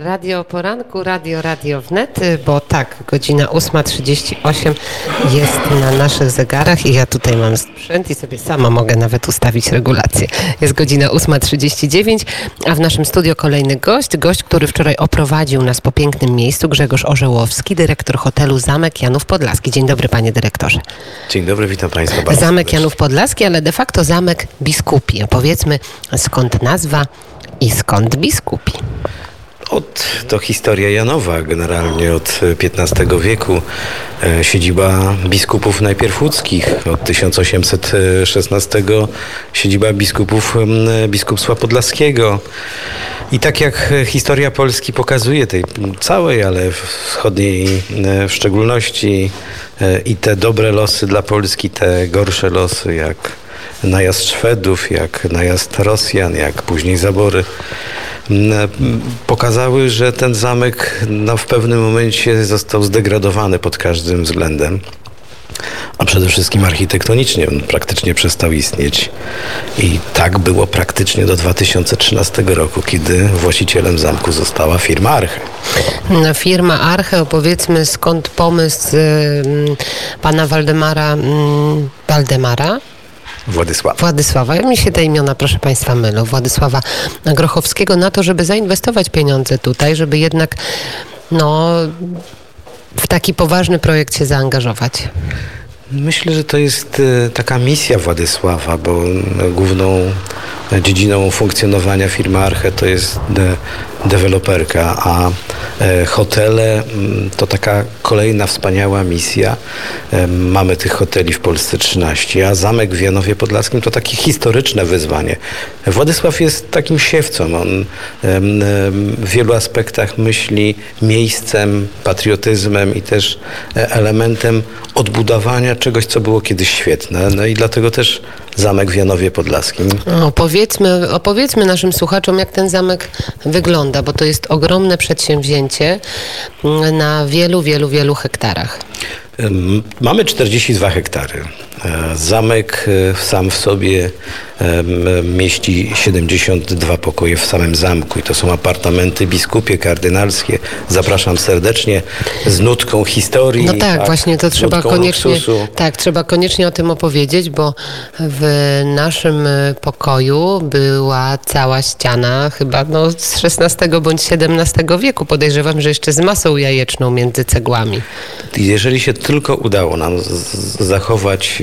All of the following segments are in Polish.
Radio Poranku, Radio Radio Wnet, bo tak, godzina 8.38 jest na naszych zegarach i ja tutaj mam sprzęt i sobie sama mogę nawet ustawić regulację. Jest godzina 8.39, a w naszym studio kolejny gość, gość, który wczoraj oprowadził nas po pięknym miejscu, Grzegorz Orzełowski, dyrektor hotelu Zamek Janów Podlaski. Dzień dobry panie dyrektorze. Dzień dobry, witam państwa bardzo Zamek. Janów Podlaski, ale de facto Zamek Biskupi. Powiedzmy skąd nazwa i skąd biskupi. Od, to historia Janowa, generalnie od XV wieku. E, siedziba biskupów najpierw łódzkich, od 1816 siedziba biskupów biskupstwa podlaskiego. I tak jak historia Polski pokazuje, tej całej, ale wschodniej e, w szczególności, e, i te dobre losy dla Polski, te gorsze losy, jak najazd Szwedów, jak najazd Rosjan, jak później zabory, pokazały, że ten zamek no, w pewnym momencie został zdegradowany pod każdym względem. A przede wszystkim architektonicznie on praktycznie przestał istnieć. I tak było praktycznie do 2013 roku, kiedy właścicielem zamku została firma Arche. No, Firma Arche, opowiedzmy skąd pomysł y, mm, pana Waldemara, mm, Waldemara, Władysław. Władysława, mi się te imiona, proszę Państwa, mylą, Władysława Grochowskiego na to, żeby zainwestować pieniądze tutaj, żeby jednak no, w taki poważny projekt się zaangażować. Myślę, że to jest e, taka misja Władysława, bo e, główną dziedziną funkcjonowania firmy Arche to jest de deweloperka, a hotele mm, to taka kolejna wspaniała misja. E, Mamy tych hoteli w Polsce 13, a zamek w Janowie Podlaskim to takie historyczne wyzwanie. Władysław jest takim siewcą. On w wielu aspektach myśli miejscem, patriotyzmem i też e, elementem odbudowania czegoś, co było kiedyś świetne. No i dlatego też zamek w Janowie Podlaskim. Opowiedzmy, opowiedzmy naszym słuchaczom, jak ten zamek wygląda, bo to jest ogromne przedsięwzięcie mm, na wielu, wielu, wielu hektarach. Mamy 42 hektary. E, Zamek e, sam w sobie em, mieści 72 pokoje w samym zamku i to są apartamenty biskupie, kardynalskie. Zapraszam serdecznie z nutką historii. No tak, właśnie to trzeba koniecznie, luksusu. tak, trzeba koniecznie o tym opowiedzieć, bo w naszym pokoju była cała ściana chyba no, z XVI bądź XVII wieku. Podejrzewam, że jeszcze z masą jajeczną między cegłami. Jeżeli się tylko udało nam zachować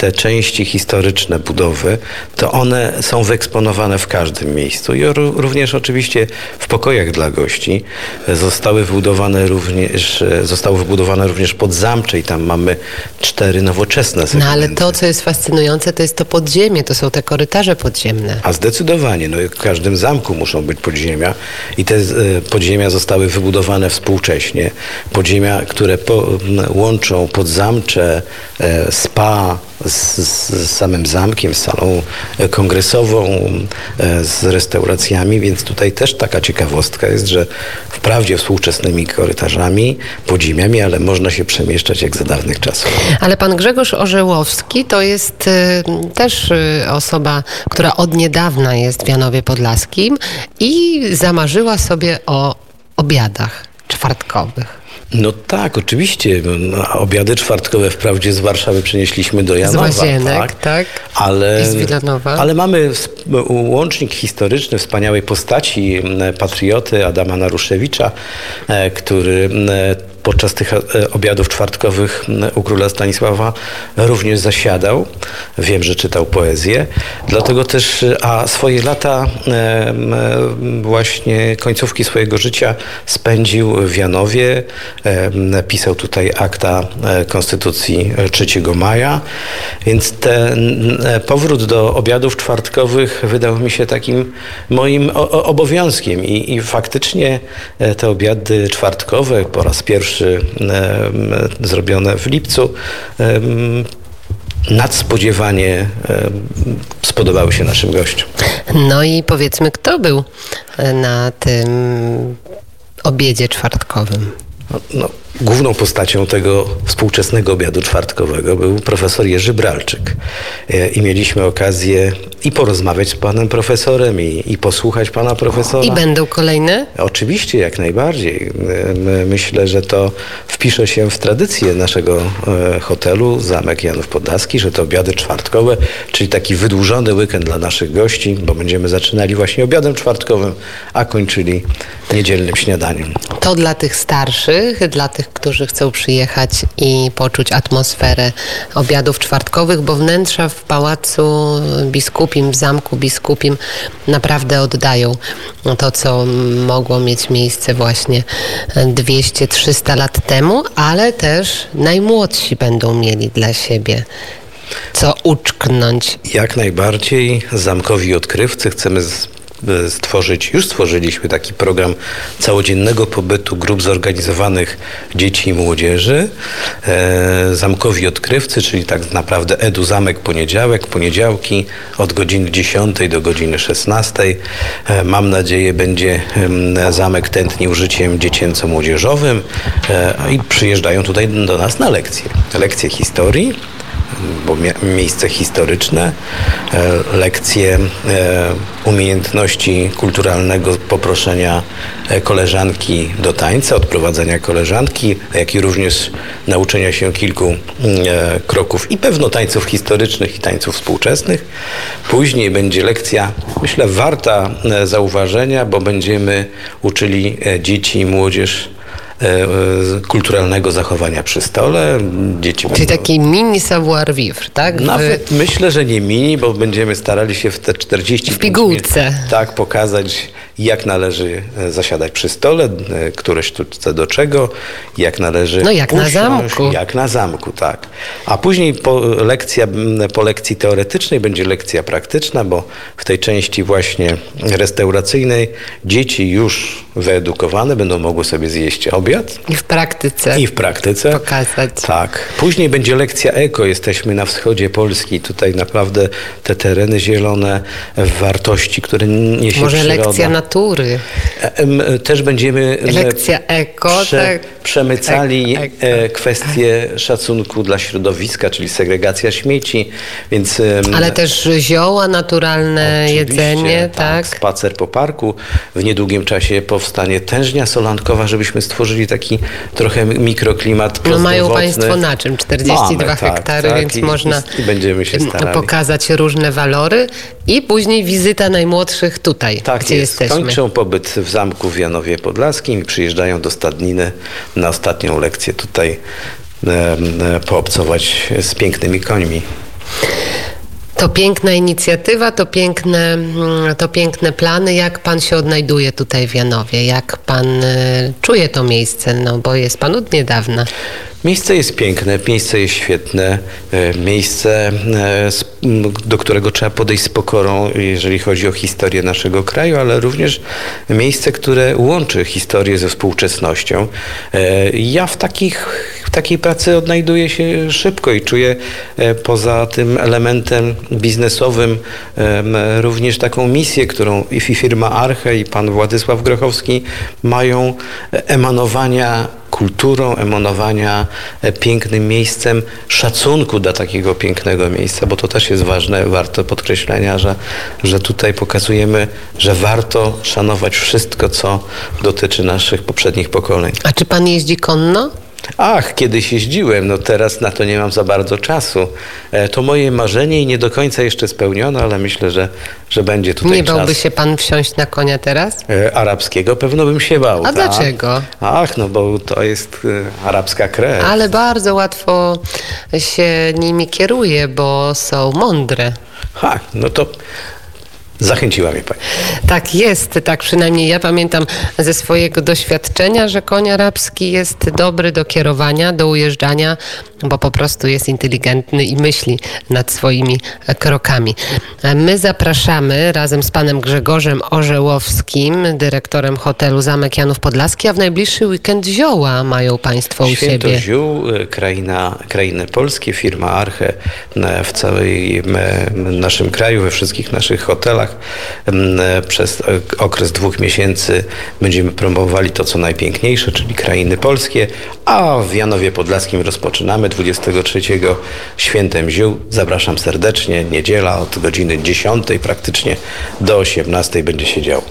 te części historyczne budowy, to one są wyeksponowane w każdym miejscu i ró- również oczywiście w pokojach dla gości zostały wybudowane również, zostało wybudowane również podzamcze i tam mamy cztery nowoczesne No segmenty. ale to, co jest fascynujące, to jest to podziemie, to są te korytarze podziemne. A zdecydowanie, no, w każdym zamku muszą być podziemia i te e, podziemia zostały wybudowane współcześnie. Podziemia, które po, łączą podzamcze, e, spa z, z samym zamkiem, z salą e, kongresową, e, z restauracjami, więc tutaj też taka ciekawostka jest, że wprawdzie współczesnymi korytarzami, podziemiami, ale można się przemieszczać jak za dawnych czasów. Ale pan Grzegorz Orzełowski to jest y, też osoba, która od niedawna jest w Janowie Podlaskim i zamarzyła sobie o obiadach czwartkowych. No tak, oczywiście. No, obiady czwartkowe wprawdzie z Warszawy przenieśliśmy do Janowa. Łazienek, tak? Ale, I z Wilanowa. ale mamy łącznik historyczny wspaniałej postaci patrioty Adama Naruszewicza, e, który podczas tych e, obiadów czwartkowych u króla Stanisława również zasiadał. Wiem, że czytał poezję. Dlatego też, e, a swoje lata e, właśnie końcówki swojego życia spędził w Janowie. Pisał tutaj akta Konstytucji 3 maja. Więc ten powrót do obiadów czwartkowych wydał mi się takim moim obowiązkiem. I, I faktycznie te obiady czwartkowe po raz pierwszy e, m, zrobione w lipcu nadspodziewanie e, spodobały się naszym gościom. No i powiedzmy, kto był y, na tym obiedzie czwartkowym? No, Główną postacią tego współczesnego obiadu czwartkowego był profesor Jerzy Bralczyk. E, I mieliśmy okazję i porozmawiać z panem profesorem, i, i posłuchać pana profesora. I będą kolejne? Oczywiście, jak najbardziej. Myślę, że to wpisze się w tradycję naszego e, hotelu Zamek Janów Podlaski, że to obiady czwartkowe, czyli taki wydłużony weekend dla naszych gości, bo będziemy zaczynali właśnie obiadem czwartkowym, a kończyli niedzielnym śniadaniem. To dla tych starszych, dla tych, którzy chcą przyjechać i poczuć atmosferę obiadów czwartkowych, bo wnętrza w Pałacu Biskupim, w Zamku Biskupim naprawdę oddają to, co mogło mieć miejsce właśnie 200-300 lat temu, ale też najmłodsi będą mieli dla siebie co uczknąć. Jak najbardziej zamkowi odkrywcy chcemy stworzyć, już stworzyliśmy taki program całodziennego pobytu grup zorganizowanych dzieci i młodzieży. E, zamkowi Odkrywcy, czyli tak naprawdę Edu Zamek poniedziałek, poniedziałki od godziny 10 do godziny 16. E, mam nadzieję będzie zamek tętnił życiem dziecięco-młodzieżowym i przyjeżdżają tutaj do nas na lekcje. Lekcje historii, bo miejsce historyczne, e, lekcje e, umiejętności kulturalnego poproszenia e, koleżanki do tańca, odprowadzenia koleżanki, jak i również nauczenia się kilku kroków i pewno tańców historycznych i tańców współczesnych. Później będzie lekcja, myślę, warta zauważenia, bo będziemy uczyli dzieci i młodzież kulturalnego zachowania przy stole. Dzieci Czyli będą... taki mini savoir vivre, tak? Nawet w... myślę, że nie mini, bo będziemy starali się w te 40 W pigułce. Tak, pokazać jak należy e, zasiadać przy stole, e, które sztuczce do czego, jak należy No jak usiąść, na zamku. Jak na zamku, tak. A później po, lekcja, po lekcji teoretycznej będzie lekcja praktyczna, bo w tej części właśnie restauracyjnej dzieci już wyedukowane będą mogły sobie zjeść obiad. I w praktyce. I w praktyce. Pokazać. Tak. Później będzie lekcja eko. Jesteśmy na wschodzie Polski. Tutaj naprawdę te tereny zielone, wartości, które niesie Może przyroda. lekcja natury. E, też będziemy lekcja eko, prze, tak. przemycali eko. E, kwestie szacunku dla środowiska, czyli segregacja śmieci. Więc, Ale też zioła naturalne, jedzenie, tak, tak. Spacer po parku. W niedługim czasie powstanie tężnia solankowa, żebyśmy stworzyli taki trochę mikroklimat No mają Państwo na czym? 42 Mamy, tak, hektary, tak, więc i, można i będziemy się starali. pokazać różne walory i później wizyta najmłodszych tutaj, tak gdzie jest. jesteśmy. Kończą pobyt w zamku w Janowie Podlaskim i przyjeżdżają do Stadniny na ostatnią lekcję tutaj e, e, poobcować z pięknymi końmi. To piękna inicjatywa, to piękne, mm, to piękne plany. Jak pan się odnajduje tutaj w Janowie? Jak pan e, czuje to miejsce? No bo jest pan od niedawna. Miejsce jest piękne, miejsce jest świetne, e, miejsce, e, do którego trzeba podejść z pokorą, jeżeli chodzi o historię naszego kraju, ale również miejsce, które łączy historię ze współczesnością. E, ja w, takich, w takiej pracy odnajduję się szybko i czuję poza tym elementem biznesowym również taką misję, którą i firma Arche i pan Władysław Grochowski mają emanowania kulturą, emanowania e, pięknym miejscem, szacunku dla takiego pięknego miejsca, bo to też jest ważne, warto podkreślenia, że, że tutaj pokazujemy, że warto szanować wszystko, co dotyczy naszych poprzednich pokoleń. A czy pan jeździ konno? Ach, kiedyś jeździłem, no teraz na to nie mam za bardzo czasu. E, to moje marzenie i nie do końca jeszcze spełnione, ale myślę, że, że będzie tutaj Nie bałby czas. się pan wsiąść na konia teraz? E, arabskiego pewno bym się bał. A tak? dlaczego? Ach, no bo to jest e, arabska krew. Ale bardzo łatwo się nimi kieruje, bo są mądre. Ha, no to Zachęciła mnie Pani. Tak jest, tak przynajmniej ja pamiętam ze swojego doświadczenia, że koń arabski jest dobry do kierowania, do ujeżdżania bo po prostu jest inteligentny i myśli nad swoimi e, krokami. E, My zapraszamy razem z panem Grzegorzem Orzełowskim, dyrektorem hotelu Zamek Janów Podlaski, a w najbliższy weekend zioła mają państwo u Święto siebie. ziół, e, kraina, krainy polskie, firma Arche e, w całej m, naszym kraju, we wszystkich naszych hotelach e, przez e, okres dwóch miesięcy będziemy promowali to, co najpiękniejsze, czyli krainy polskie, a w Janowie Podlaskim rozpoczynamy 23 Świętem Ziół. Zapraszam serdecznie, niedziela od godziny 10 praktycznie do 18 będzie się działo.